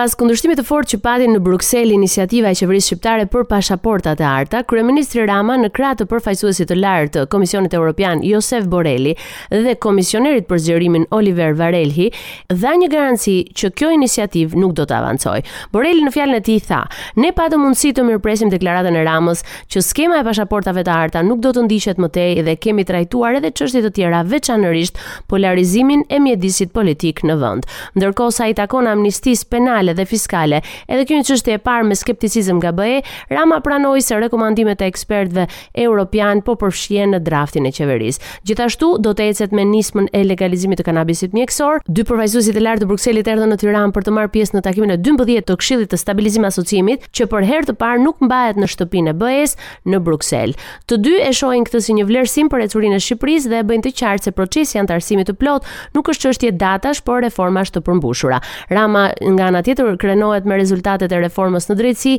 Pas kundërshtimit të fortë që pati në Bruksel iniciativa e qeverisë shqiptare për pasaportat e arta, kryeministri Rama në krah të përfaqësuesit të lartë të Komisionit Evropian Josep Borrell dhe komisionerit për zgjerimin Oliver Varhelyi dha një garanci që kjo iniciativë nuk do të avancojë. Borrelli në fjalën e tij tha: "Ne patëm mundësi të mirëpresim deklaratën e Ramës që skema e pashaportave të arta nuk do të ndiqet më tej dhe kemi trajtuar edhe çështje të tjera veçanërisht polarizimin e mjedisit politik në vend. Ndërkohë sa i takon amnistisë penale dhe fiskale, edhe kjo një çështje e parë me skepticizëm nga BE, Rama pranoi se rekomandimet e ekspertëve europian po përfshihen në draftin e qeverisë. Gjithashtu, do të ecet me nismën e legalizimit të kanabisit mjekësor. Dy përfaqësuesit e lartë të Brukselit erdhën në Tiranë për të marrë pjesë në takimin e 12 të Këshillit të Stabilizim Asociimit, që për herë të parë nuk mbahet në shtëpinë e BE-së në Bruksel. Të dy e shohin këtë si një vlerësim për ecurinë e Shqipërisë dhe e bëjnë të qartë se procesi i anëtarësimit të plotë nuk është çështje datash, por reformash të përmbushura. Rama nga ana tjetër krenohet me rezultatet e reformës në drejtësi,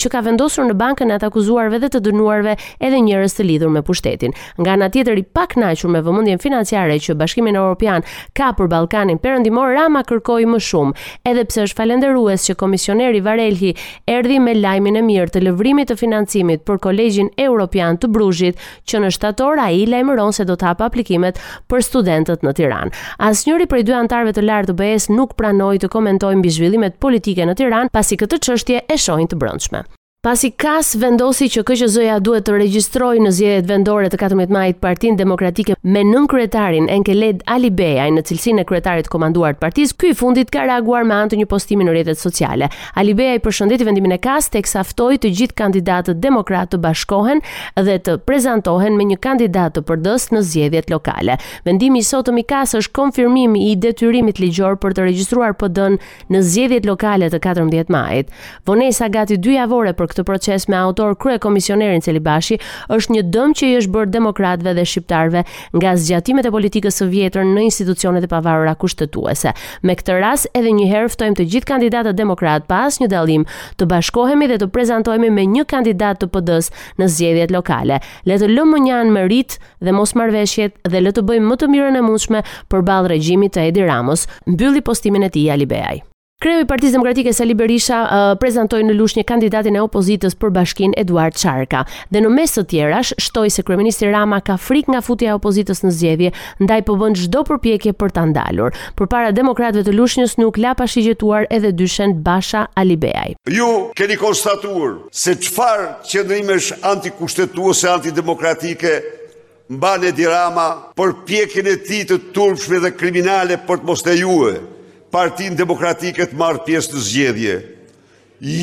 që ka vendosur në bankën e të akuzuarve dhe të dënuarve edhe njerëz të lidhur me pushtetin. Nga ana tjetër i pakënaqur me vëmendjen financiare që Bashkimi Evropian ka për Ballkanin Perëndimor, Rama kërkoi më shumë, edhe pse është falënderues që komisioneri Varhelyi erdhi me lajmin e mirë të lëvrimit të financimit për Kolegjin Evropian të Bruzhit, që në shtator ai lajmëron se do të hapë aplikimet për studentët në Tiranë. Asnjëri prej dy anëtarëve të lartë të BE-së nuk pranoi të komentojë mbi zhvillimet politike në Tiranë, pasi këtë çështje e shohin të brendshme. Pasi KAS vendosi që KQZ-ja duhet të regjistrojë në zgjedhjet vendore të katërmbëdhjetë majit Partinë Demokratike me nënkryetarin Enkelejd Alibeaj në cilësinë e kryetarit të komanduar të partisë, ky i fundit ka reaguar me anë të një postimi në rrjetet sociale. Alibeaj përshëndeti vendimin e KAS teksa ftoi të gjithë kandidatët demokratë të bashkohen dhe të prezantohen me një kandidat të PD-së në zgjedhjet lokale. Vendimi i sotëm i KAS është konfirmim i detyrimit ligjor për të regjistruar PD-në në zgjedhjet lokale të katërmbëdhjetë majit. Vonesa gati dyjavore për këtë proces me autor kryekomisionerin Celibashi është një dëm që i është bërë demokratëve dhe shqiptarëve nga zgjatimet e politikës së vjetër në institucionet e pavarura kushtetuese. Me këtë rast edhe një herë ftojmë të gjithë kandidatët demokratë pa asnjë dallim të bashkohemi dhe të prezantohemi me një kandidat të PD-së në zgjedhjet lokale. Le të lëmë mënjanë mëritë dhe mosmarrëveshjet dhe le të bëjmë më të mirën e mundshme përballë regjimit të Edi Ramës, mbylli postimin e tij Alibeaj. Kreu i Partisë Demokratike Sali Berisha uh, prezantoi në Lushnje kandidatin e opozitës për bashkinë Eduard Sharka dhe në mes të tjerash shtoi se kryeministri Rama ka frikë nga futja e opozitës në zgjedhje, ndaj po bën çdo përpjekje për ta ndalur. Përpara demokratëve të Lushnjës nuk la pa shigjetuar edhe dyshen Basha Alibeaj. Ju keni konstatuar se çfarë qëndrimesh antikushtetuese, antidemokratike Mban Edi Rama përpjekjen e tij të turpshme dhe kriminale për të mos lejue Partinë Demokratike të marrë pjesë në zgjedhje.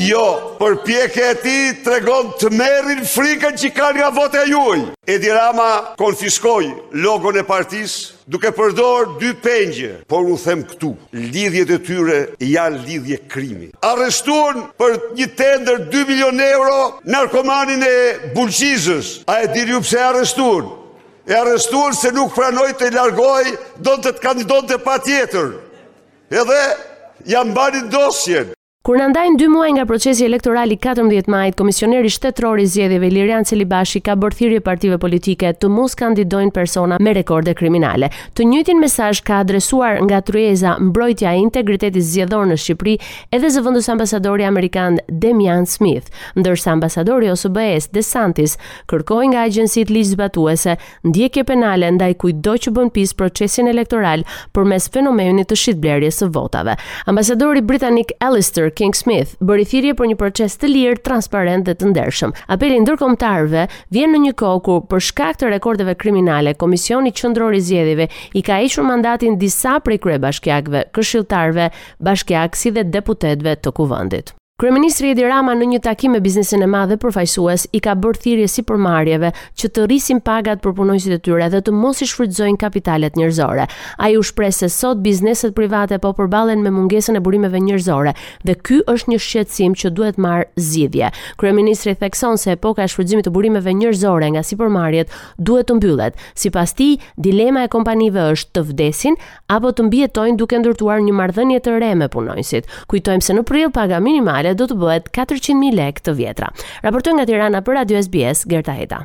Jo, përpjekja e tij tregon tmerrin, frikën që ka nga vota juaj. Edi Rama konfiskoi logon e partisë Duke përdorë dy pengje, por u them këtu, lidhjet e tyre janë lidhje krimi. Arrestuan për një tender dy milionë euro narkomanin e Bulqizës. A e dini ju pse e arrestuan? E arrestuan se nuk pranoi të largohej, donte të kandidonte patjetër. Edhe ia mbanin dosjen. Kur na ndajnë dy muaj nga procesi elektoral i 14 majit, Komisioneri Shtetëror i Zgjedhjeve Ilirjan Celibashi ka bërë thirrje partive politike të mos kandidojnë persona me rekorde kriminale. Të njëjtin mesazh ka adresuar nga tryeza Mbrojtja e Integritetit Zgjedhor në Shqipëri edhe zëvendësambasadori amerikan Demian Smith, ndërsa ambasadori i OSBE-së De Sanctis kërkoi nga agjencitë ligjzbatuese Ndjekje penale ndaj kujtdo që bën pis procesin elektoral përmes fenomenit të shitblerjes së votave. Ambasadori britanik Alastair King-Smith bëri thirrje për një proces të lirë, transparent dhe të ndershëm. Apeli i ndërkombëtarëve vjen në një kohë kur për shkak të rekordeve kriminale, Komisioni Qendror i Zgjedhjeve i ka hequr mandatin disa prej kryebashkiakëve, këshilltarëve bashkiakë si dhe deputetëve të Kuvendit. Kryeministri Edi Rama në një takim me biznesin e madh dhe përfaqësues i ka bërë thirrje sipërmarrjeve që të rrisin pagat për punonjësit e tyre dhe të mos i shfrytëzojnë kapitalet njerëzore. Ai u shpreh se sot bizneset private po përballen me mungesën e burimeve njerëzore dhe ky është një shqetësim që duhet të marrë zgjidhje. Kryeministri thekson se epoka e shfrytëzimit të burimeve njerëzore nga sipërmarrjet duhet të mbyllet. Sipas tij, dilema e kompanive është të vdesin apo të mbijetojnë duke ndërtuar një marrëdhënie të re me punonjësit. Kujtojmë se në prill paga minimale do të bëhet 400.000 lekë të vjetra. Raportoi nga Tirana për Radio SBS Gerta Heta.